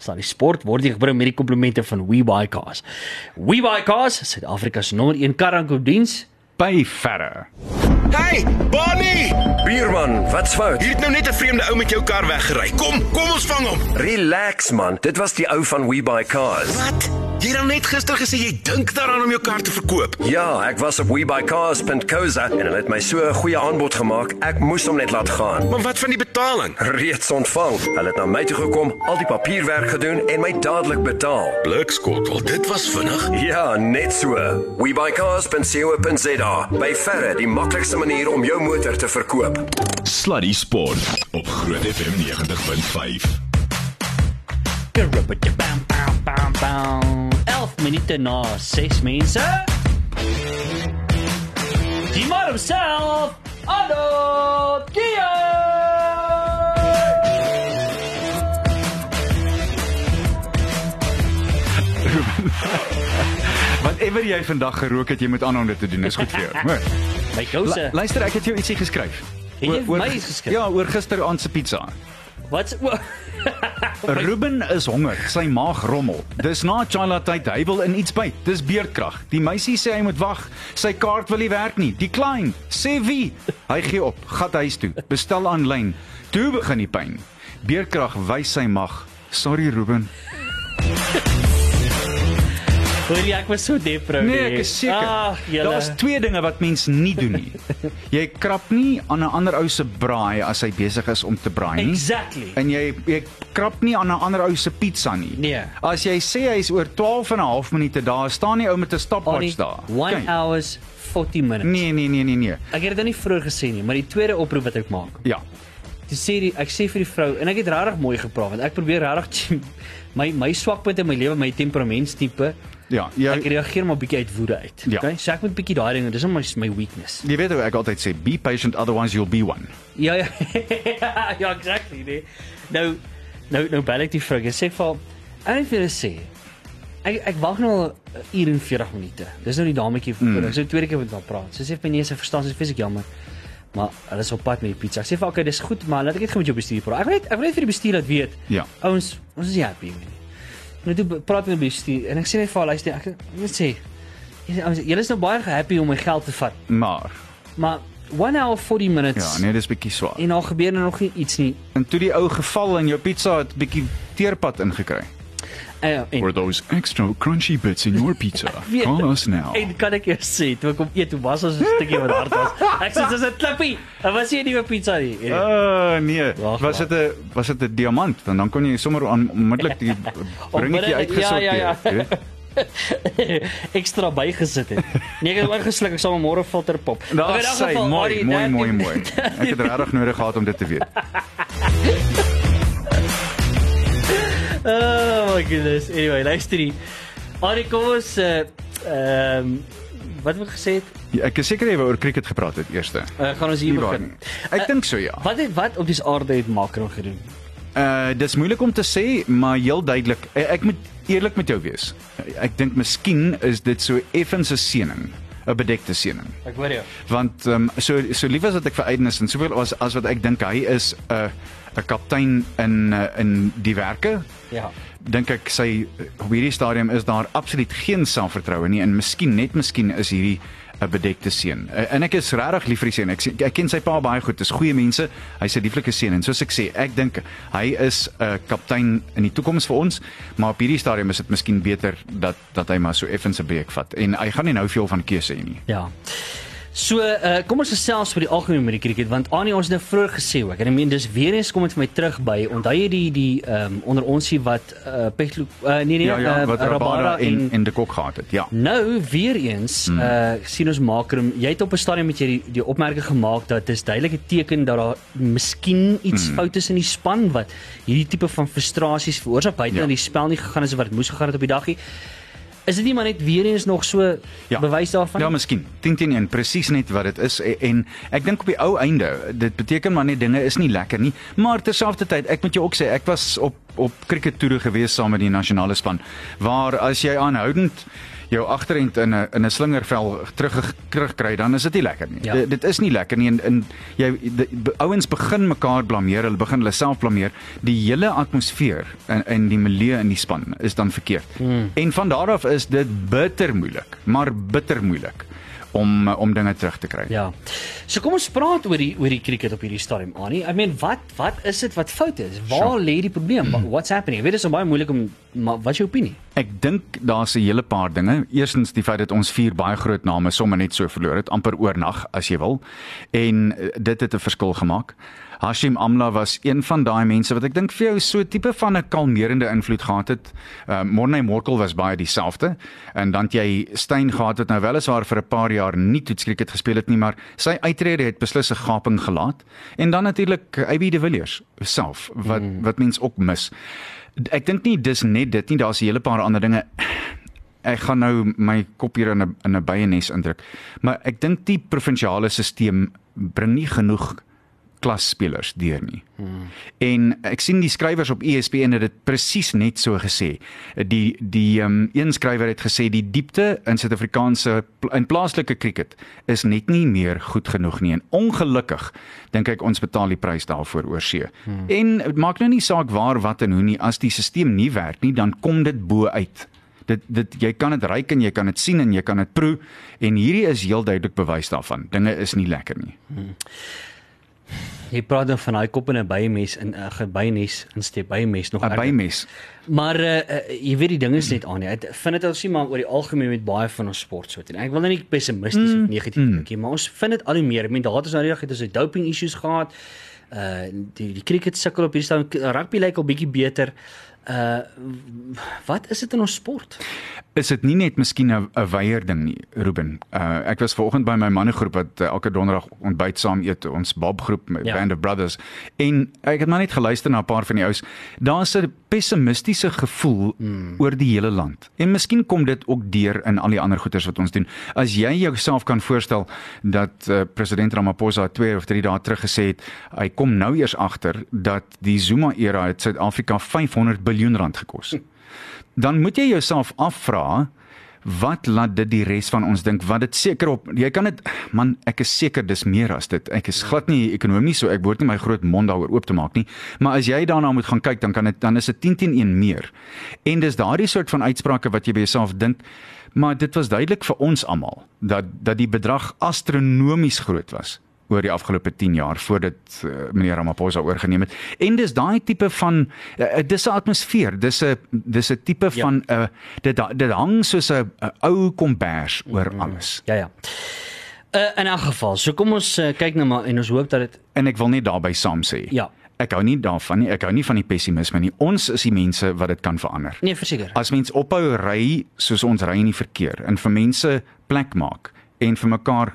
Sal die sport word hier gebring met die komplimente van WeBuyCars. WeBuyCars, Suid-Afrika se nommer 1 karankodiens by verre. Hey, Bonnie! Bierman, wat's fout? Hier het nou net 'n vreemde ou met jou kar weggery. Kom, kom ons vang hom. Relax man, dit was die ou van We Buy Cars. Wat? Jy het net gister gesê jy dink daaraan om jou kar te verkoop. Ja, ek was op webuycars.co.za en hulle het my so 'n goeie aanbod gemaak. Ek moes hom net laat gaan. Maar wat van die betaling? Reeds ontvang. Hulle het na my toe gekom, al die papierwerk gedoen en my dadelik betaal. Blikskot, wel dit was vinnig. Ja, net so. webuycars.co.za. By verre die maklikste manier om jou motor te verkoop. Sluddy Sport op Groot FM 90.5. Bam, bam, bam, bam. 11 minute na 6 mense. Die man himself, Arno Kia. Whatever jy vandag gerook het, jy moet aanhou om dit te doen. Dis goed vir jou. Hoor. My gouse. Lu- Luister, ek het jou ietsie geskryf. Het jy Oor- my geskryf? Ja, oor gisteraand se pizza. Wat's o- Ruben is honger, sy maag rommel. Dis na Chila tyd, hy wil in iets byt. Dis beerdkrag. Die meisie sê hy moet wag. Sy kaart wil nie werk nie. Decline. Sê wie? Hy gee op. Gat huis toe. Bestel aanlyn. Toe begin die pyn. Beerdkrag wys sy mag. Sorry Ruben. Hoor jy ek was so depro. Nee, ek is seker. Ag, julle. Daar's twee dinge wat mens nie doen nie. Jy krap nie aan 'n ander ou se braai as hy besig is om te braai nie. Exactly. En jy jy krap nie aan 'n ander ou se pizza nie. Nee. As jy sê hy's oor 12 en 'n half minute daar, staan die ou met 'n stopwatch daar. 1 Kyk. hours 40 minutes. Nee, nee, nee, nee, nee. Ek het dit nie vroeër gesê nie, maar die tweede oproep wat ek maak. Ja. Toe sê die ek sê vir die vrou en ek het regtig mooi gepraat want ek probeer regtig my my swakpunt in my lewe, my temperamentstipe, Ja, jy ek reageer maar bietjie uit woede uit. Ja. Okay? So ek moet bietjie daai dinge, dis my my weakness. jy weet hoe ek altyd sê, be patient otherwise you'll be one. Ja ja. ja, exactly. Nee. Nou nou nou bel ek die vrou. Ek sê vir haar, ek wil vir sê Ek ek wag nou al 'n uur en 40 minute. Dis nou die dametjie voor. Mm. Ek sou tweede keer met haar praat. Sy sê vir my nee, sy verstaan, sy sê ek jammer. Maar hulle is op pad met die pizza. Ek sê vir okay, dis goed, maar laat ek net gou met jou bestuur praat. Ek wil net ek wil net vir die bestuur laat weet. Ja. Ouens, ons is happy nie. Nou toe praat ek met die bestuur en ek sê net vir haar, luister, ek moet sê julle is nou baie happy om my geld te vat. Maar Maar 1 hour 40 minutes. ja, nee, dis bietjie swaar. En daar gebeur nou nog nie iets nie. En toe die ou geval en jou pizza het bietjie teerpad ingekry. Uh, en, For those extra crunchy bits in your pizza, weet- call us now. en kan ek eers sê, toe ek kom eet, toe was ons 'n stukkie wat hard was. Ek sê dis 'n klippie. Dit was nie 'n nuwe pizza nie. Uh nee, Wag, was dit 'n was dit 'n diamant? Want dan kon jy sommer onmiddellik die ringetjie uitgesorteer. ja, ja, ja. weet. ekstra bygesit het. Nee, ek het ingesluk, ek sal hom môre filter pop. Daar sê geval, mooi, mooi, mooi, mooi. Ek het regtig nodig gehad om dit te weet. Oh my goodness. Anyway, luister hier. Arie, kom ons uh ehm wat het ek gesê? het? Ja, ek is seker jy wou oor cricket gepraat het eerste. Uh, gaan ons hier waar begin. Ek dink so ja. Wat het wat op die aarde het makro gedoen? Uh dis moeilik om te sê, maar heel duidelik. Eh, Ek moet eerlik met jou wees. Ek dink miskien is dit so effens 'n seëning, 'n bedekte seëning. Ek hoor jou. Want ehm um, so so lief as wat ek vir Aiden is en soveel as as wat ek dink hy is 'n uh, 'n kaptein in uh, in die werke. Ja. Dink ek sy op hierdie stadium is daar absoluut geen selfvertroue nie en miskien net miskien is hierdie 'n bedekte seun. Uh, en ek is regtig lief vir die seun. Ek sien- ek ken sy pa baie goed. Dis goeie mense. Hy's 'n lieflike seun en soos ek sê, ek dink hy is 'n uh, kaptein in die toekoms vir ons, maar op hierdie stadium is dit miskien beter dat dat hy maar so effens 'n breek vat. En hy gaan nie nou veel van keuse hê nie. Ja. So, uh, kom ons gesels oor die algemeen met die cricket want Annie ons het nou vroeër gesê ook en ek meen dis weer eens kom dit vir my terug by onthou jy die die ehm um, onder ons hier wat uh, Petlo uh, nee nee Ja ja, uh, wat Rabada en en de Kok gehad het. Ja. Nou weer eens mm. uh sien ons Makrum, jy het op 'n stadium met jy die, die opmerking gemaak dat dis duidelike teken dat daar miskien iets mm. fout is in die span wat hierdie tipe van frustrasies veroorsaak buite Ja. ja. die spel nie gegaan het so wat moes gegaan het op die daggie. Is dit nie maar net weer eens nog so ja. bewys daarvan? Ja, miskien. 10 teen 1, presies net wat dit is en, en ek dink op die ou einde, dit beteken maar net dinge is nie lekker nie, maar terselfdertyd, ek moet jou ook sê, ek was op op cricket toere gewees saam met die nasionale span waar as jy aanhoudend jou agterend in 'n in 'n slingervel terug terugkry, dan is dit nie lekker nie. Ja. Dit, dit is nie lekker nie en, en jy die, be- ouens begin mekaar blameer, hulle begin hulle self blameer. Die hele atmosfeer in in die milieu in die span is dan verkeerd. Hmm. En van daar af is dit bitter moeilik, maar bitter moeilik om om dinge terug te kry. Ja. So kom ons praat oor die oor die cricket op hierdie stadium Annie. I mean, wat wat is dit wat fout is? Waar Sure. lê die probleem? Wa- What's happening? Ek weet dit is baie moeilik om maar wat is jou opinie? Ek dink daar's 'n hele paar dinge. Eerstens die feit dat ons vier baie groot name sommer net so verloor het, amper oornag as jy wil. En eh, dit het 'n verskil gemaak. Hashim Amla was een van daai mense wat ek dink vir jou so tipe van 'n kalmerende invloed gehad het. Uh, Morney Morkel was baie dieselfde en dan het jy Steyn gehad wat nou weliswaar vir 'n paar jaar nie toetskriket gespeel het nie, maar sy uittrede het beslis 'n gaping gelaat. En dan natuurlik AB de Villiers self wat mm. wat mens ook mis. Ek dink nie dis net dit nie, daar's 'n hele paar ander dinge. Ek gaan nou my kop hier in 'n in 'n byenes indruk. Maar ek dink die provinsiale stelsel bring nie genoeg klasspelers deur nie. Hmm. En ek sien die skrywers op ESPN het dit presies net so gesê. Die die um, een skrywer het gesê die diepte in Suid-Afrikaanse in plaaslike cricket is net nie meer goed genoeg nie en ongelukkig dink ek ons betaal die prys daarvoor oor see. Hmm. En dit maak nou nie saak waar wat en hoe nie as die stelsel nie werk nie dan kom dit bo uit. Dit dit jy kan dit ruik en jy kan dit sien en jy kan dit proe en hierdie is heel duidelik bewys daarvan. Dinge is nie lekker nie. Jy praat dan van daai kop in 'n byemes in 'n uh, bynes insteek byemes nog 'n. Bymes. Maar uh, uh, jy weet die ding is net aan. Ek vind dit ons sien maar oor die algemeen met baie van ons sport so. Ek wil nou nie pessimisties mm. of negatief dink nie, maar ons vind dit al hoe meer. Ek meen daar het ons nou reg het ons doping issues gehad. Uh die die cricket sukkel op hierdie stadium. Rugby lyk al bietjie beter. Uh wat is dit in ons sport? is dit nie net miskien 'n weier ding nie, Ruben. Uh ek was vanoggend by my mannegroep wat uh, elke donderdag ontbyt saam eet, ons Bob groep met Ja. ja. Band of Brothers. En ek het maar net geluister na 'n paar van die ouens. Daar's 'n pessimistiese gevoel mm. oor die hele land. En miskien kom dit ook deur in al die ander goeders wat ons doen. As jy jouself kan voorstel dat uh, president Ramaphosa 2 of 3 dae terug gesê het, hy kom nou eers agter dat die Zuma era het Suid-Afrika 500 biljoen rand gekos dan moet jy jouself afvra wat laat dit die res van ons dink? Wat dit seker op jy kan dit man ek is seker dis meer as dit. Ek is glad nie ekonomie so ek behoort nie my groot mond daaroor oop te maak nie. Maar as jy daarna moet gaan kyk dan kan dit dan is dit 10 teen 1 meer. En dis daardie soort van uitsprake wat jy by jouself dink maar dit was duidelik vir ons almal dat dat die bedrag astronomies groot was oor die afgelope 10 jaar voordat uh, meneer Ramaphosa oorgeneem het. En dis daai tipe van uh, dis 'n atmosfeer, dis 'n dis 'n tipe Ja. van 'n uh, dit dit hang soos 'n ou kombers oor alles. Ja ja. Uh in elk geval, so kom ons uh, kyk nou maar en ons hoop dat dit En ek wil net daarby saam sê. ja. Ek hou nie daarvan nie. Ek hou nie van die pessimisme nie. Ons is die mense wat dit kan verander. Nee, verseker. As mens ophou ry soos ons ry in die verkeer en vir mense plek maak en vir mekaar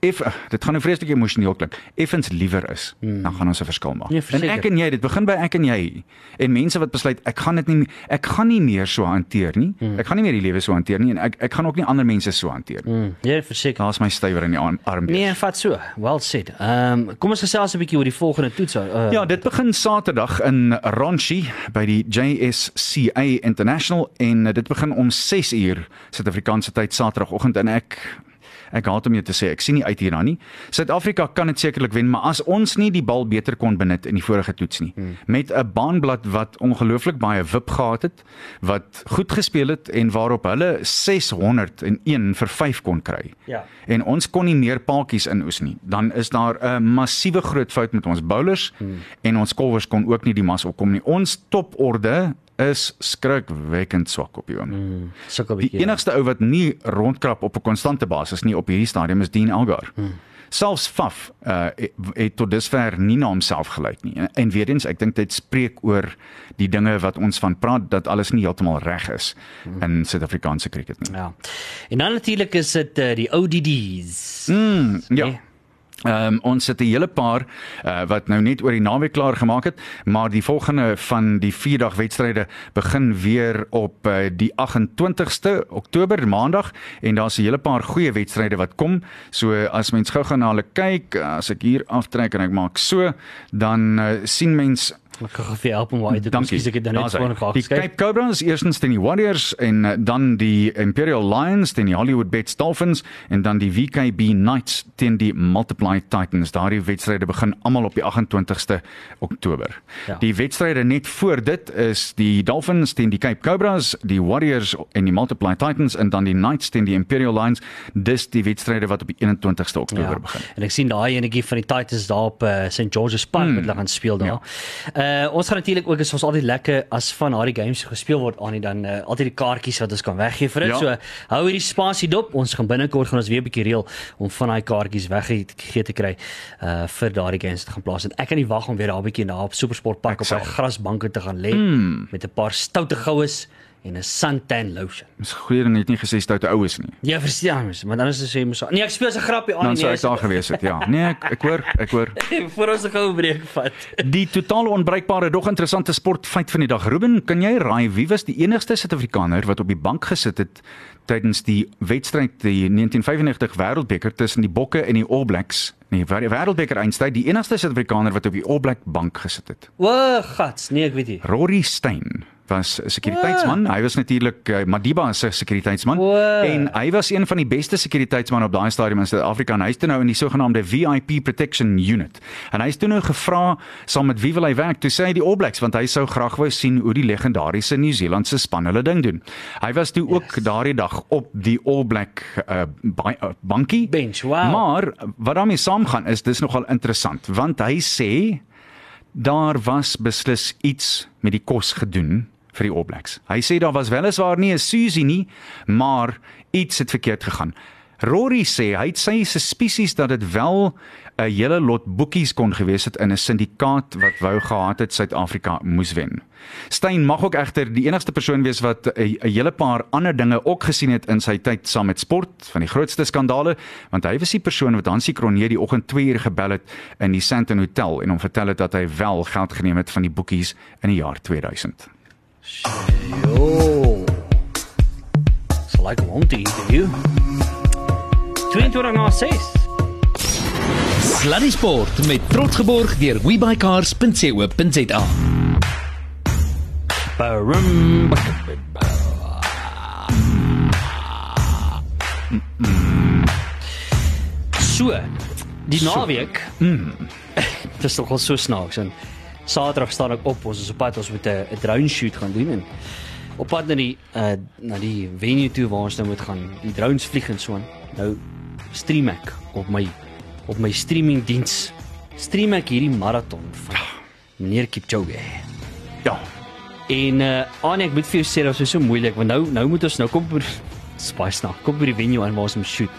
eff dit gaan nou vreeslik emosioneel klink. Effens liewer is, mm. dan gaan ons 'n verskil maak. Nee, en ek en jy, dit begin by ek en jy. En mense wat besluit ek gaan dit nie ek gaan nie meer so hanteer nie. Mm. Ek gaan nie meer die lewe so hanteer nie en ek ek gaan ook nie ander mense so hanteer nie. Mm. Mm, ja, verseker. Daar's my stywer in die arm. arm Nee, vat so. Well said. Ehm um, kom ons gesels 'n bietjie oor die volgende toets. Uh, Ja, dit begin Saterdag in Ranchi by die JSCA International en dit begin om 6 uur Suid-Afrikaanse tyd Saterdagoggend en ek ek haat om jou te sê, ek sien nie uit hierna nie. Suid-Afrika kan dit sekerlik wen, maar as ons nie die bal beter kon benut in die vorige toets nie, hmm. met 'n baanblad wat ongelooflik baie wip gehad het, wat goed gespeel het en waarop hulle 601 vir 5 kon kry. Ja. En ons kon nie meer paadjies inoes nie. Dan is daar 'n massiewe groot fout met ons bowlers hmm. en ons kolwers kon ook nie die mas opkom nie. Ons toporde is skrikwekkend swak op die oomblik. mm, sukkel Die bietjie. enigste ou wat nie rondkrap op 'n konstante basis nie op hierdie stadium is Dean Elgar. Hmm. Selfs Faf uh, het, tot dusver nie na homself gelyk nie. En, en weer eens, ek dink dit spreek oor die dinge wat ons van praat dat alles nie heeltemal reg is hmm. in Suid-Afrikaanse cricket nie. Ja. En dan natuurlik is dit uh, die ODDs. Mm, ja. Nee. Ehm um, ons het 'n hele paar uh, wat nou net oor die naweek klaar gemaak het, maar die volgende van die vierdag wedstryde begin weer op uh, die 28ste Oktober Maandag en daar's 'n hele paar goeie wedstryde wat kom. So as mens gou gaan na hulle kyk, as ek hier aftrek en ek maak so, dan uh, sien mens Ek gaan vir help om uit te. Dankie. Ekskuus, ek het nou net hy. voor mekaar Die geskryf. Cape Cobras eerstens teen die Warriors en uh, dan die Imperial Lions teen die Hollywood Bets Dolphins en dan die WKB Knights teen die Multiply Titans. Daardie wedstryde begin almal op die 28ste Oktober. Ja. Die wedstryde net voor dit is die Dolphins teen die Cape Cobras, die Warriors en die Multiply Titans en dan die Knights teen die Imperial Lions. Dis die wedstryde wat op die 21ste Oktober Ja. begin. En ek sien daai enetjie van die Titans daar op uh, St George's Park wat hulle gaan speel daar. Uh ons gaan natuurlik ook is ons altyd lekker as van daardie games gespeel word aan die dan uh, altyd die kaartjies wat ons kan weggee vir dit. Ja. So hou hierdie spasie dop. Ons gaan binnekort gaan ons weer 'n bietjie reël om van daai kaartjies weggegee te kry uh vir daardie games te gaan plaas. En ek kan nie wag om weer daar 'n bietjie daar op Supersport Park op sal. grasbanke te gaan lê mm. met 'n paar stoute goues en 'n suntan lotion. Dis goeie ding net nie gesê stoute oues nie. Ja, verstaan mens, maar dan is dit sê mos nee, ek speel se grappie aan Dan nie, sou nee, ek daar gewees het. Ja. Nee, ek ek hoor, ek hoor. voor ons 'n goue breek vat. Die totale onbreekbare dog interessante sportfeit van die dag. Ruben, kan jy raai wie was die enigste Suid-Afrikaner wat op die bank gesit het tydens die wedstryd die 1995 Wêreldbeker tussen die Bokke en die All Blacks? Nee, Wê- Wêreldbeker eindstryd, die enigste Suid-Afrikaner wat op die All Black bank gesit het. O, gats, nee, ek weet nie. Rory Steyn was 'n sekuriteitsman. Hy was natuurlik uh, Madiba se sekuriteitsman Wow. en hy was een van die beste sekuriteitsmanne op daai stadium in Suid-Afrika en hy's toe nou in die sogenaamde VIP Protection Unit. En hy's toe nou gevra saam met wie wil hy werk? Toe sê hy die All Blacks want hy sou graag wou sien hoe die legendariese Nieu-Seelandse span hulle ding doen. Hy was toe ook daardie dag op die All Black uh, by, uh, bankie Bench, wow. Maar wat daarmee saamgaan is dis nogal interessant want hy sê daar was beslis iets met die kos gedoen vir die All Blacks. Hy sê daar was weliswaar nie 'n Susie nie, maar iets het verkeerd gegaan. Rory sê hy het sy suspisies dat dit wel 'n hele lot boekies kon gewees het in 'n syndikaat wat wou gehad het Suid-Afrika moes wen. Steyn mag ook egter die enigste persoon wees wat 'n hele paar ander dinge ook gesien het in sy tyd saam met sport van die grootste skandale, want hy was die persoon wat Hansie Cronje die oggend 2 uur gebel het in die Sandton Hotel en hom vertel het dat hy wel geld geneem het van die boekies in die jaar 2000. Jo. It's like a long to eat you. 22 na 6. Sluddy Sport met trots geborg deur webycars.co.za. Barum. So, die naweek. Dit is nogal so snaaks en Saterdag staan ek op, ons is op pad ons moet 'n 'n drone shoot gaan doen en op pad na die uh na die venue toe waar ons nou moet gaan. Die drones vlieg en so aan. Nou stream ek op my op my streaming diens. Stream ek hierdie maraton van meneer Kipchoge. Ja, En uh Annie, ek moet vir jou sê dit was so moeilik want nou nou moet ons nou kom Spice nou. Kom by die venue aan waar ons moet shoot.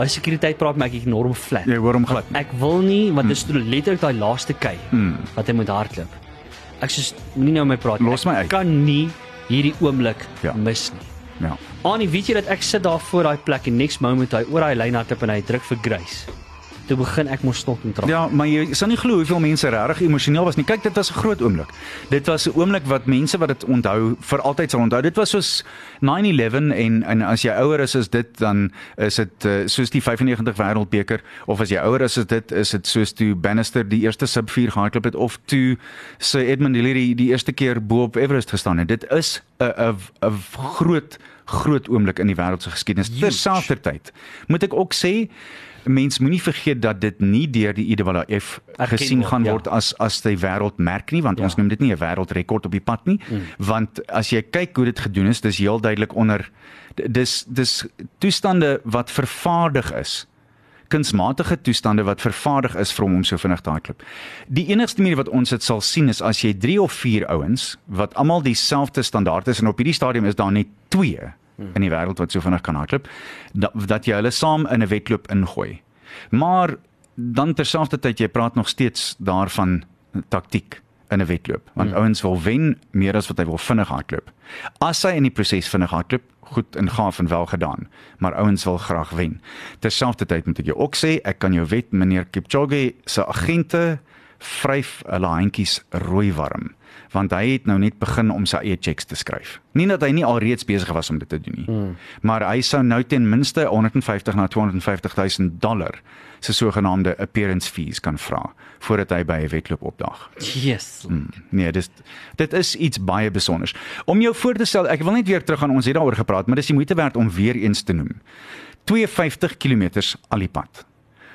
Daai sekuriteit praat my ek enorm flat. jy hoor hom glad. Ek wil nie want dit is toe letterlik daai laaste kei wat hy moet hardloop. Ek sê moenie nou met my praat. Los my Ek uit. Kan nie hierdie oomblik Ja. mis nie. Ja. Annie, weet jy dat ek sit daar voor daai plek en next moment hy oor daai lyn hardloop en hy druk vir Grace. Toe begin ek mos stop en trap. Ja, maar jy sal nie glo hoeveel mense regtig emosioneel was nie. Kyk, dit was 'n groot oomblik. Dit was 'n oomblik wat mense wat dit onthou vir altyd sal onthou. Dit was soos 9/11 en en as jy ouer is as dit dan is dit uh, soos die 95 wêreldbeker of as jy ouer is as dit is dit soos toe Bannister die eerste sub 4 gehardloop het of toe Sir Edmund Hillary die eerste keer bo op Everest gestaan het. Dit is 'n 'n 'n groot groot oomblik in die wêreld se geskiedenis. Terselfdertyd moet ek ook sê mens moenie vergeet dat dit nie deur die IWF Erken gesien word, gaan ja. word as as die wêreldmerk nie want Ja. ons noem dit nie 'n wêreldrekord op die pad nie mm. want as jy kyk hoe dit gedoen is dis heel duidelik onder dis dis toestande wat vervaardig is kunsmatige toestande wat vervaardig is vir hom om so vinnig te hardloop. Die enigste manier wat ons dit sal sien is as jy 3 of 4 ouens wat almal dieselfde standaard is en op hierdie stadium is daar net 2 in die wêreld wat so vinnig kan hardloop dat, dat jy hulle saam in 'n wedloop ingooi. Maar dan terselfdertyd jy praat nog steeds daarvan taktiek in 'n wedloop want ouens wil wen meer as wat hy wil vinnig hardloop. As hy in die proses vinnig hardloop, goed en gaaf en wel gedaan, maar ouens wil graag wen. Terselfdertyd moet ek jou ook sê, ek kan jou wet meneer Kipchoge se agente vryf hulle handjies rooi warm. Want hy het nou net begin om sy eie checks te skryf. Nie dat hy nie alreeds besig was om dit te doen nie. Hmm. Maar hy sou nou ten minste 150 na 250 000 dollar se sogenaamde appearance fees kan vra voordat hy by 'n wedloop opdaag. Yes. Hmm. Nee, dis dit is iets baie besonders. Om jou voor te stel, ek wil net weer terug aan ons het daaroor gepraat, maar dis die moeite werd om weer eens te noem. 52 km al die pad.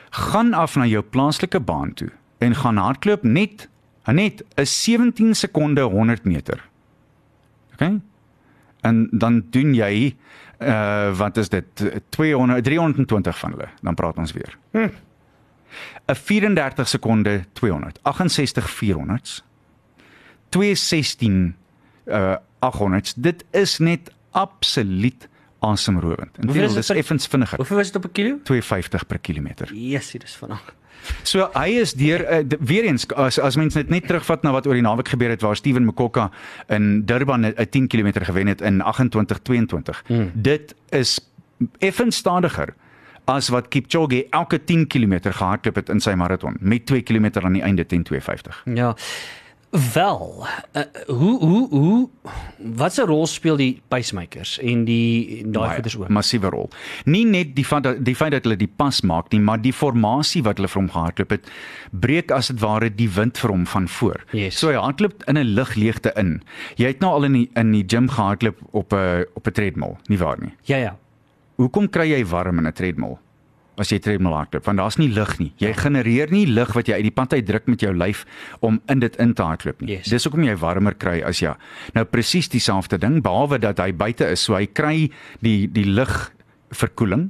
Gaan af na jou plaaslike baan toe en gaan hardloop net net 'n 17 sekonde 100 meter. OK? En dan doen jy uh wat is dit 200 320 van hulle, dan praat ons weer. Hm. 'n 34 sekonde 200, 68 400s. 216 uh 800s. Dit is net absoluut asemrowend. En Hoeveel is dit is effens vinniger. Hoeveel was dit op 'n kilo? 250 per kilometer. Yes, dit is vanaand. So hy is deur uh, weer eens as as mens net net terugvat na wat oor die naweek gebeur het waar Steven Mokokka in Durban 'n 'n 10 km gewen het in 28:22. Hmm. Dit is effens stadiger as wat Kipchoge elke 10 km gehardloop het in sy maraton met 2 km aan die einde teen 250. Ja. Wel, uh, hoe hoe hoe wat 'n rol speel die pacemakers en die daai goeders ook? massiewe rol. Nie net die dat die feit dat hulle die pas maak nie, maar die formasie wat hulle vir hom gehardloop het, breek as dit ware die wind vir hom van voor. Yes. So hy hardloop in 'n lugleegte in. Jy het nou al in die in die gym gehardloop op 'n op 'n treadmill, nie waar nie? Ja ja. Hoekom kry jy warm in 'n treadmill? As jy treadmill hardloop, want daar's nie lug nie. Jy genereer nie lug wat jy uit die pad uit druk met jou lyf om in dit in te hardloop nie. Yes. Dis hoekom jy warmer kry as ja. Nou presies dieselfde ding behalwe dat hy buite is, so hy kry die die lug verkoeling,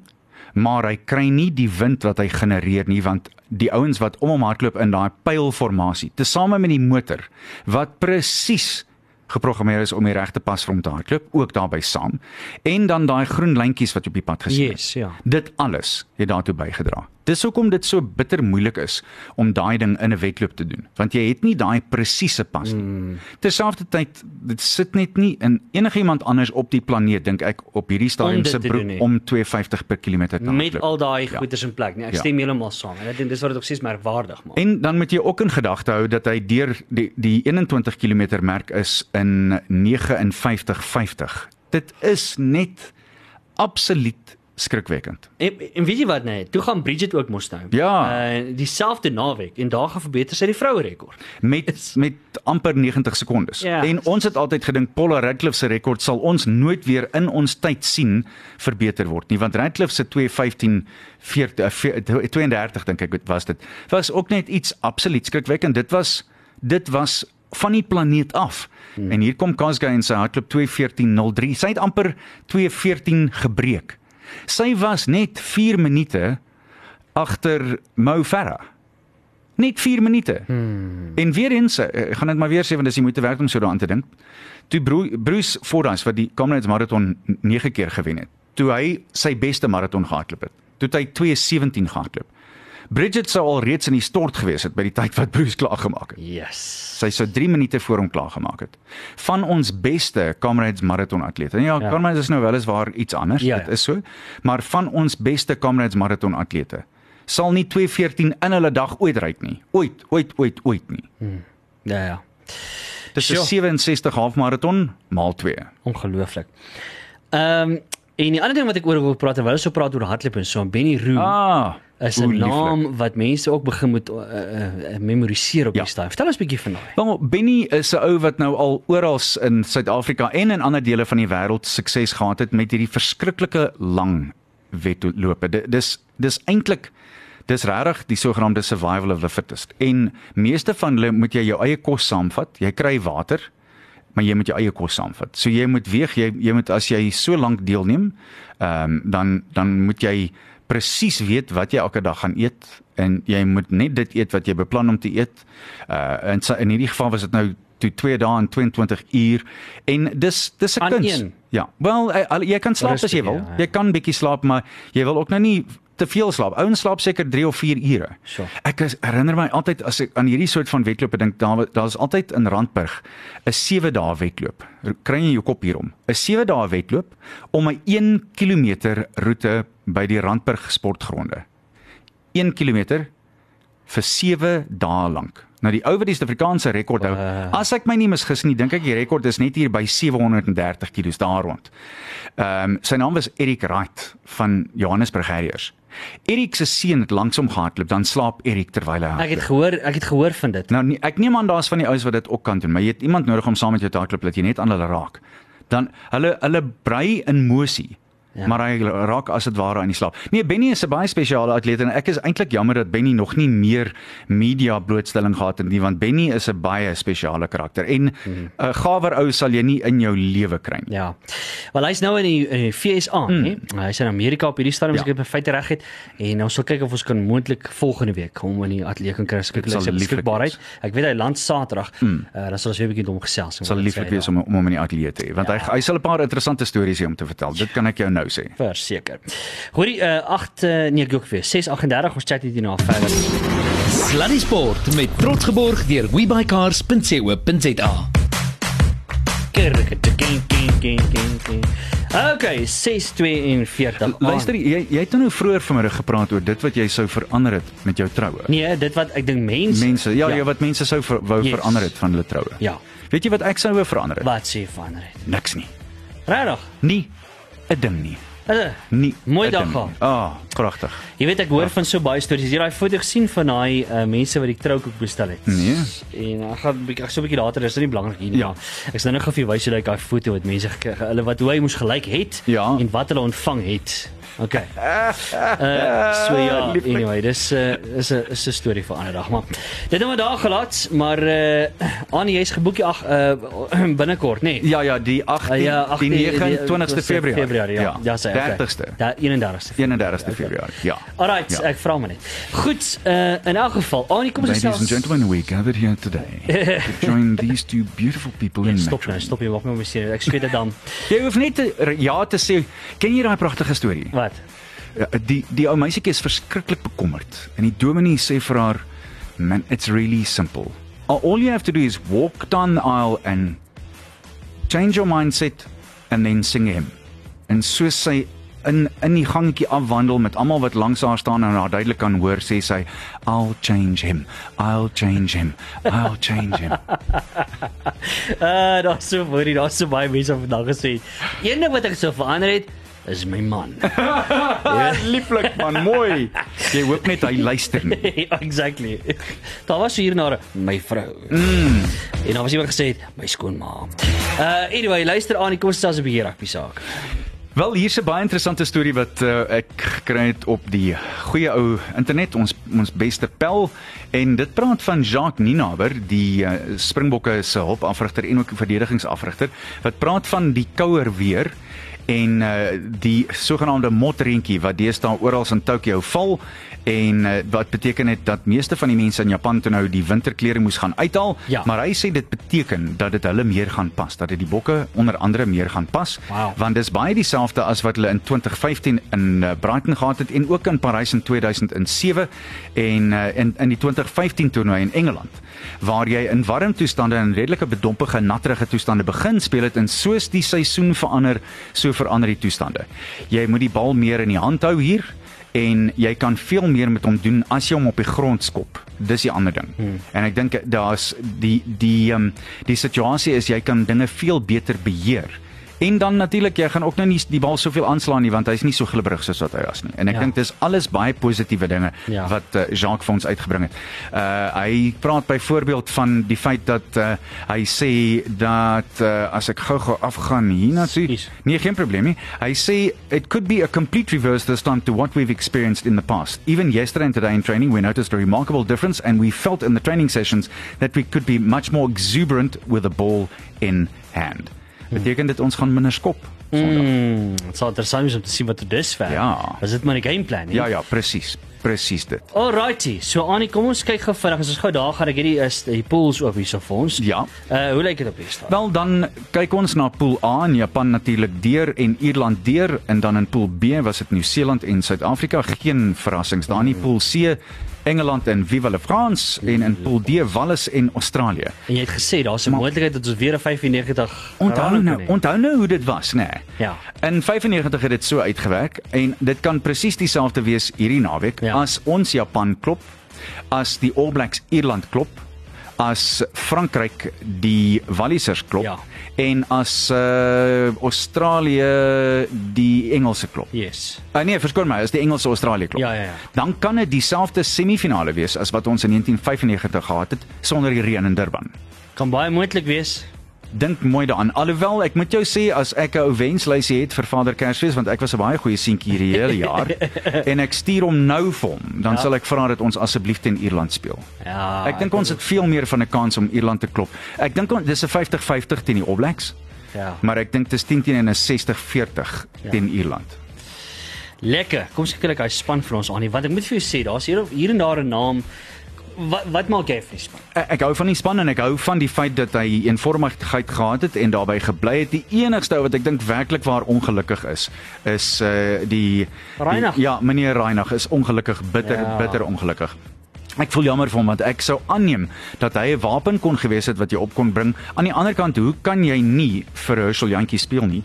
maar hy kry nie die wind wat hy genereer nie want die ouens wat om hom hardloop in daai pylformasie, tesame met die motor wat presies geprogrammeer is om die regte pas vir hom te hardloop, ook daarbey saam. En dan daai groen lyntjies wat op die pad gesien het. Yes, ja. Dit alles het daartoe bygedra. Dis hoekom dit so bitter moeilik is om daai ding in 'n wedloop te doen, want jy het nie daai presiese pas nie. Mm. Terselfdertyd dit sit net nie in enigiemand anders op die planeet dink ek op hierdie stadium se broek om 250 per kilometer te Met hardloop. al daai Ja. goeders in plek, nee, ek Ja. stem heeltemal saam. En ek dink dis wat dit ook steeds merkwaardig maak. En dan moet jy ook in gedagte hou dat hy deur die die 21 km merk is in 59:50. Dit is net absoluut skrikwekkend. En, en weet jy wat nee, toe gaan Bridget ook mos nou. Ja. Uh dieselfde naweek en daar gaan verbeter sy die vroue rekord. met met amper 90 sekondes. Ja. En ons het altyd gedink Paula Radcliffe se rekord sal ons nooit weer in ons tyd sien verbeter word nie, want Radcliffe se 2:15 40 eh, 32 dink ek was dit. Was ook net iets absoluut skrikwekkend. Dit was dit was van die planeet af. Hmm. En hier kom Kosgei en sy hardloop 2:14:03. Sy het amper 2:14 gebreek. Sy was net 4 minute agter Mo Farah. Net 4 minute. Hmm. En weer eens, eh, ek gaan dit maar weer sê want dis die moeite werd om so daaraan te dink. Toe Bru Bruce Fordyce wat die Comrades marathon 9 keer gewen het. Toe hy sy beste marathon gehardloop het. Toe het hy 2:17 gehardloop. Bridget sou al reeds in die stort gewees het by die tyd wat Bruce klaar gemaak het. Yes. Sy sou 3 minute voor hom klaar gemaak het. Van ons beste Comrades marathon atlete. Ja, Ja. ja. Comrades is nou weliswaar iets anders, Ja, dit ja. is so, maar van ons beste Comrades marathon atlete sal nie 2:14 in hulle dag ooit ry nie. Ooit, ooit, ooit, ooit nie. Ja ja. Dis 'n Sjoe. 67 halfmarathon maal 2. Ongelooflik. Ehm um, en die ander ding wat ek oor wil praat terwyl ons so praat oor hardloop en so, Benny Roo Ah, is 'n naam wat mense ook begin moet uh, uh, memoriseer op Ja. die stadium. Vertel ons 'n bietjie van daai. Wel, Benny is 'n ou wat nou al oral in Suid-Afrika en in ander dele van die wêreld sukses gehad het met hierdie verskriklike lang wedlope. Di- Dis dis eintlik dis regtig die sogenaamde survival of the fittest. En meeste van hulle moet jy jou eie kos saamvat. Jy kry water, maar jy moet jou eie kos saamvat. So jy moet weeg, jy jy moet as jy so lank deelneem, ehm um, dan dan moet jy presies weet wat jy elke dag gaan eet en jy moet net dit eet wat jy beplan om te eet. Uh in in hierdie geval was dit nou toe 2 dae en 22 uur en dis dis 'n kuns. een. Ja. Wel eh, al- jy kan slaap as jy Rustig, wil. ja, ja. Jy kan bietjie slaap, maar jy wil ook nou nie te veel slaap. Ouens slaap seker 3 of 4 ure. Sure. Ek is, herinner my altyd as ek aan hierdie soort van wedlope dink, daar daar's altyd in Randburg 'n 7 dae wedloop. Kry jy jou kop hierom? 'n 7 dae wedloop om 'n 1 km roete by die Randburg sportgronde. 1 km vir 7 dae lank. Nou die ou wat die Suid-Afrikaanse rekord hou. Uh. As ek my nie misgis nie, dink ek die rekord is net hier by 730 kg daar rond. Ehm um, sy naam was Erik Wright van Johannesburg Harriers. Erik se seun het langsom gehardloop, dan slaap Erik terwyl hy Ek hardloop. het gehoor, ek het gehoor van dit. Nou nie, ek neem aan daar's van die ouens wat dit ook kan doen, maar jy het iemand nodig om saam met jou te hardloop dat jy net aan hulle raak. Dan hulle hulle brei in mosie. Ja. Ja. Maar hy raak as dit ware aan die slaap. Nee, Benny is 'n baie spesiale atleet en ek is eintlik jammer dat Benny nog nie meer media blootstelling gehad het nie want Benny is 'n baie spesiale karakter en 'n mm. uh, gawer ou sal jy nie in jou lewe kry nie. Ja. Wel hy's nou in die, in die FSA, mm. hè. Hy's in Amerika op hierdie stadium as Ja. ek dit feite reg het en ons sal kyk of ons kan moontlik volgende week hom in die ateljee kan kry as sal sy beskikbaarheid. Ek weet hy land Saterdag. Mm. Uh, dan sal ons weer 'n bietjie dom gesels. Sal lieflik wees om om hom in die ateljee te hê want ja. hy hy sal 'n paar interessante stories hê om te vertel. Dit kan ek jou nou sê. verseker. Hoorie uh 8 uh, nee ek ook weer 6:38 ons chat hier na verder. Sluddy Sport met trots geborg deur webycars.co.za. Okay, 6:42. Luister, jy jy het nou vroeër vanmiddag gepraat oor dit wat jy sou verander het met jou troue. Nee, dit wat ek dink mense Mense, ja, ja, wat mense sou ver, wou Yes. verander het van hulle troue. Ja. Weet jy wat ek sou wou verander het? Wat sê van dit? Niks nie. Regtig? Nie 'n ding nie. Hulle Nie. Mooi dag gehad. Ah, pragtig. Jy weet ek hoor van so baie stories. Jy het daai foto gesien van daai uh, mense wat die troukoek bestel het. Nee. En ek gaan 'n bietjie ek so 'n bietjie later, dis nie belangrik hier nie. Ja. Ek sal nou gou vir jou wys hoe lyk daai foto wat mense gekry hulle wat hoe hy moes gelyk het Ja. en wat hulle ontvang het. Okay. Uh so ja, anyway, dis uh, is 'n is 'n storie vir ander dag, maar dit het maar daar gelaat, maar uh Annie jy's geboek die ag uh binnekort, nê? Nee. Ja ja, die 18 Uh, ja, ja, ag, die die- die- 29ste die- Februarie. Februarie, ja. Ja, sê okay. 30ste. Da 31ste. 31ste Februarie. Ja. Alright, Ja. ek vra maar net. Goed, uh in elk geval, Annie kom ons Ladies and gentlemen, we gathered here today to join these two beautiful people in Ja, Stop nou, stop jy maak my beseer. Ek skwet dit dan. Jy hoef net te, ja te sê. Ken jy daai pragtige storie? Wat? Ja, die die ou meisietjie is verskriklik bekommerd en die dominee sê vir haar man it's really simple all all you have to do is walk down the aisle and change your mindset and then sing him en so sy in in die gangetjie afwandel met almal wat langs haar staan en haar duidelik kan hoor sê sy I'll change him I'll change him I'll change him Uh daar's so baie, daar's so baie mense wat vandag gesê. Een ding wat ek sou verander het is my man. lieflik man mooi jy hoop net hy luister nie exactly. Daar was hier na my vrou. Mm. En dan was iemand gesê my skoonma. Uh anyway, luister aan, kom ons stel 'n bietjie rugby saak. Wel hier's 'n baie interessante storie wat uh, ek gekry het op die goeie ou internet ons ons beste pel en dit praat van Jacques Ninaber die uh, Springbokke se hulpafrigter en ook verdedigingsafrigter wat praat van die kouer weer en uh, die sogenaamde motreentjie wat deesdae oral in Tokio val en uh, wat beteken het dat meeste van die mense in Japan toe nou die winterklere moes gaan uithaal Ja. maar hy sê dit beteken dat dit hulle meer gaan pas dat dit die bokke onder andere meer gaan pas Wow. want dis baie dieselfde as wat hulle in 2015 in uh, Brighton gehad het en ook in Parys in 2007 en uh, in in die 2015 toernooi in Engeland waar jy in warm toestande en redelike bedompige natterige toestande begin speel het en soos die seisoen verander so verander die toestande. Jy moet die bal meer in die hand hou hier en jy kan veel meer met hom doen as jy hom op die grond skop. Dis die ander ding. Hmm. En ek dink daar's die die um, die situasie is jy kan dinge veel beter beheer. En dan natuurlik jy gaan ook nou nie die bal soveel aanslaan nie want hy's nie so glibberig soos wat hy was nie. En ek Ja. dink dis alles baie positiewe dinge Ja. wat uh, Jacques vir ons uitgebring het. Uh hy praat byvoorbeeld van die feit dat uh, hy sê dat uh, as ek gou-gou afgaan hiernatoe. Nee, geen probleem nie. Hy sê it could be a complete reverse this time to what we've experienced in the past. Even yesterday and today in training we noticed a remarkable difference and we felt in the training sessions that we could be much more exuberant with the ball in hand. Beteken dit ons gaan minder skop Sondag? Mm, dit sal interessant wees om te sien wat er dusver. Ja. Was dit maar die gameplan nie? Ja ja, presies. Presies dit. Alrighty. So Annie, kom ons kyk gou vinnig. As ons gou daar gaan, ek het die is die pools oop hierso vir ons. Ja. Uh hoe lyk dit op hier staan? Wel dan kyk ons na pool A en Japan natuurlik deur en Ierland deur en dan in pool B was dit Nieu-Seeland en Suid-Afrika geen verrassings daar nie pool C Engeland en Viva la France en in pool D Wallis en Australië. En jy het gesê daar's 'n moontlikheid dat ons weer 'n 95 Onthou nou, onthou nou hoe dit was, nê? Nee. Ja. In 95 het dit so uitgewerk en dit kan presies dieselfde wees hierdie naweek Ja. as ons Japan klop, as die All Blacks Ierland klop, as Frankryk die Wallisers klop Ja. en as uh, Australië die Engelse klop. Yes. Uh, nee, verskoon my, is die Engelse Australië klop. Ja, ja, ja. Dan kan dit dieselfde semifinale wees as wat ons in 1995 gehad het sonder die reën in Durban. Kan baie moontlik wees. Dink mooi daaraan. Alhoewel ek moet jou sê as ek 'n ou wenslysie het vir Vader Kersfees want ek was 'n baie goeie seentjie hierdie hele jaar en ek stuur hom nou vir hom, dan ja. sal ek vra dat ons asseblief teen Ierland speel. Ja. Ek dink ons het veel meer van 'n kans om Ierland te klop. Ek dink dis 'n 50-50 teen die All Blacks, Ja. maar ek dink dis 10 teen en 'n 60-40 Ja. teen Ierland. Lekker. Kom seker ek hy span vir ons aan nie. Want ek moet vir jou sê, daar's hier hier en daar 'n naam. Wat wat maak jy vir die span? Ek, ek hou van die span en ek hou van die feit dat hy eenvormigheid gehad het en daarbey gebly het. Die enigste wat ek dink werklik waar ongelukkig is, is uh die. Die, ja, meneer Reinagh is ongelukkig, bitter Ja. bitter ongelukkig. Ek voel jammer vir hom want ek sou aanneem dat hy 'n wapen kon gewees het wat jy op kon bring. Aan die ander kant, hoe kan jy nie vir Herschel Jantjie speel nie?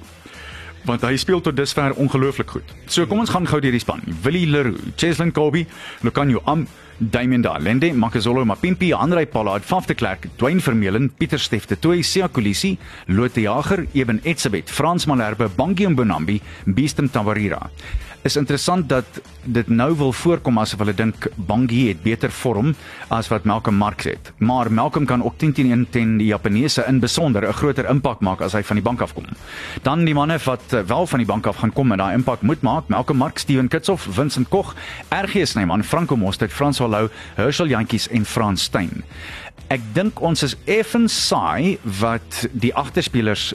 Want hy speel tot dusver ongelooflik goed. So kom ons gaan gou deur die span. Willie Leroux, Cheslin Kobe, Lucanio Am, Damian Dalende, Makazolo Mapimpi, Andrei Pollard, Faf de Klerk, Dwayne Vermeulen, Pieter Steff, Toy Sia Kolisi, Lotte Jager, Eben Etzebeth, Frans Malherbe, Bangie Mbonambi, Beestem Tawarira. Is interessant dat dit nou wil voorkom asof hulle dink Bangie het beter vorm as wat Malcolm Marx het. Maar Malcolm kan ook 10 teen 1 teen die Japaneese in besonder 'n groter impak maak as hy van die bank af kom. Dan die manne wat eh, wel van die bank af gaan kom en daai impak moet maak, Malcolm Marx, Steven Kitshoff, Vincent Koch, RG Snyman, Franco Mostert, Frans Halou, Herschel Jantjies en Frans Steyn. Ek dink ons is effens saai wat die agterspelers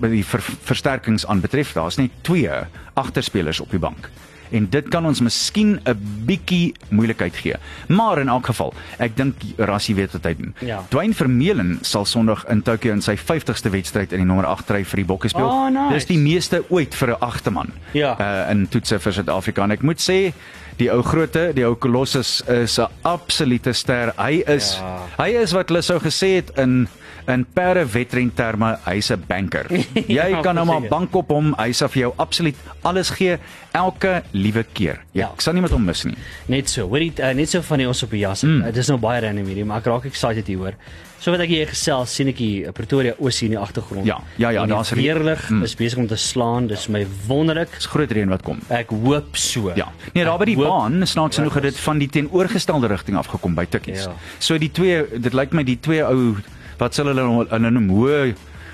die ver, versterkings aanbetref. Daar's net twee agterspelers op die bank. En dit kan ons miskien 'n bietjie moeilikheid gee. Maar in elk geval, ek dink Rassie weet wat hy doen. Ja. Dwayne Vermeulen sal Sondag in Tokio in sy 50ste wedstryd in die nommer 8 ry vir die Bokke speel. Oh, nice. Dis die meeste ooit vir 'n agterman. Ja. Uh, in toetse vir Suid-Afrika. En ek moet sê die ou grootte, die ou Colossus is 'n absolute ster. Hy is Ja. hy is wat hulle sou gesê het in in perde wedren terme, hy's 'n banker. Jy Ja, kan nou maar bank op hom. Hy sal vir jou absoluut alles gee elke liewe keer. Ja. Ja. Ek sal nie met hom mis nie. Net so. Hoorie, uh, net so van die ons op die jas. Mm. Uh, dis nou baie random hierdie, maar ek raak excited hieroor. So wat ek hier gesels, sien ek hier uh, Pretoria Oos hier in die agtergrond. Ja, ja, ja, daar's weerlig mm. is besig om te slaan. Dis my wonderlik. Dis groot reën wat kom. Ek hoop so. Ja. Nee, daar by die hoop- baan, snaaks genoeg het dit van die teenoorgestelde rigting afgekom by Tikkies. Ja. So die twee, dit lyk my die twee ou wat sal hulle nou- hulle noem hoë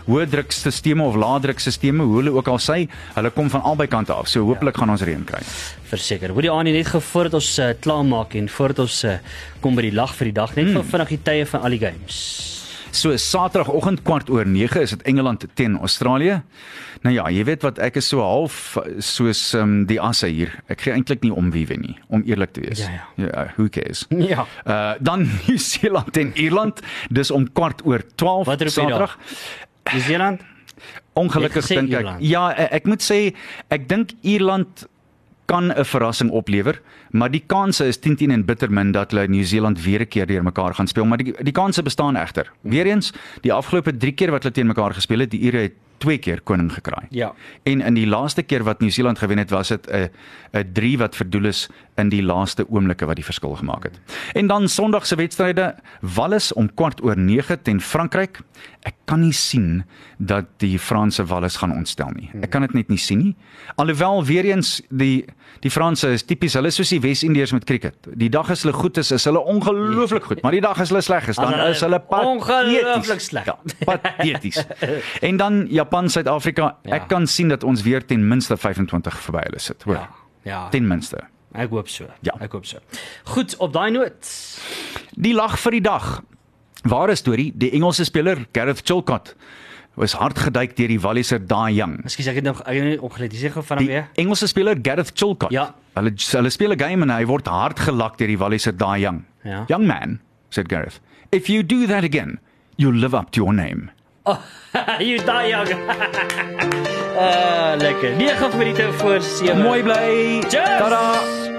hoë drukstelsels of lae drukstelsels, hoe hulle ook al sê, hulle kom van albei kante af. So hopelik ja. gaan ons reën kry. Verseker. Hoorie aan net voordat ons uh, klaarmaak en voordat ons uh, kom by die lag vir die dag, net mm. vinnig die tye van al die games. So Saterdagoggend kwart oor 9 is dit Engeland teen Australië. Nou ja, jy weet wat ek is so half soos um, die asse hier. Ek gee eintlik nie om wie wen nie, om eerlik te wees. Ja, ja. ja who cares? Ja. Uh dan Nieu-Seeland en Ierland, dis om kwart oor 12 Wat roep jy daar? Saterdag. Nieu-Seeland? Ongelukkig dink ek. Ierland. Ja, e- ek moet sê ek dink Ierland kan 'n verrassing oplewer, maar die kanse is 10 teen en bitter min dat hulle Nieu-Seeland weer 'n keer deurmekaar gaan speel, maar die die kanse bestaan egter. Weereens, die afgelope 3 keer wat hulle teen mekaar gespeel het, die Ire het twee keer koning gekraai. Ja. En in die laaste keer wat Nieu-Seeland gewen het, was dit 'n 'n 3 wat verdoel is in die laaste oomblikke wat die verskil gemaak het. En dan Sondag se wedstryde, Wallis om kwart oor 9 teen Frankryk. Ek kan nie sien dat die Franse Wallis gaan ontstel nie. Ek kan dit net nie sien nie. Alhoewel weer eens die die Franse is tipies, hulle is soos die Wes-Indiërs met cricket. Die dag as hulle goed is, is hulle ongelooflik goed, maar die dag as hulle sleg is, dan hulle is hulle ongelooflik pateties. sleg. Ja, pateties. en dan Japan, Suid-Afrika. Ja. Ek kan sien dat ons weer ten minste 25 verby hulle sit, hoor. Ja. Ja. Ten minste. Ek hoop so. Ja. Ek hoop so. Goed, op daai noot. Die lag vir die dag. Ware storie, die Engelse speler Gareth Chilcott was hard geduik deur die Walliser Daai Young. Ekskuus, ek het nog ek het nie opgelet. Sê gou van hom Die weer. Engelse speler Gareth Chilcott. Ja. Hulle hulle speel 'n game en hy word hard gelak deur die Walliser Daai Young. Ja. Young man, said Gareth. If you do that again, you'll live up to your name. You die young. Ah, lekker. 9 minute voor 7. Mooi bly. Tada.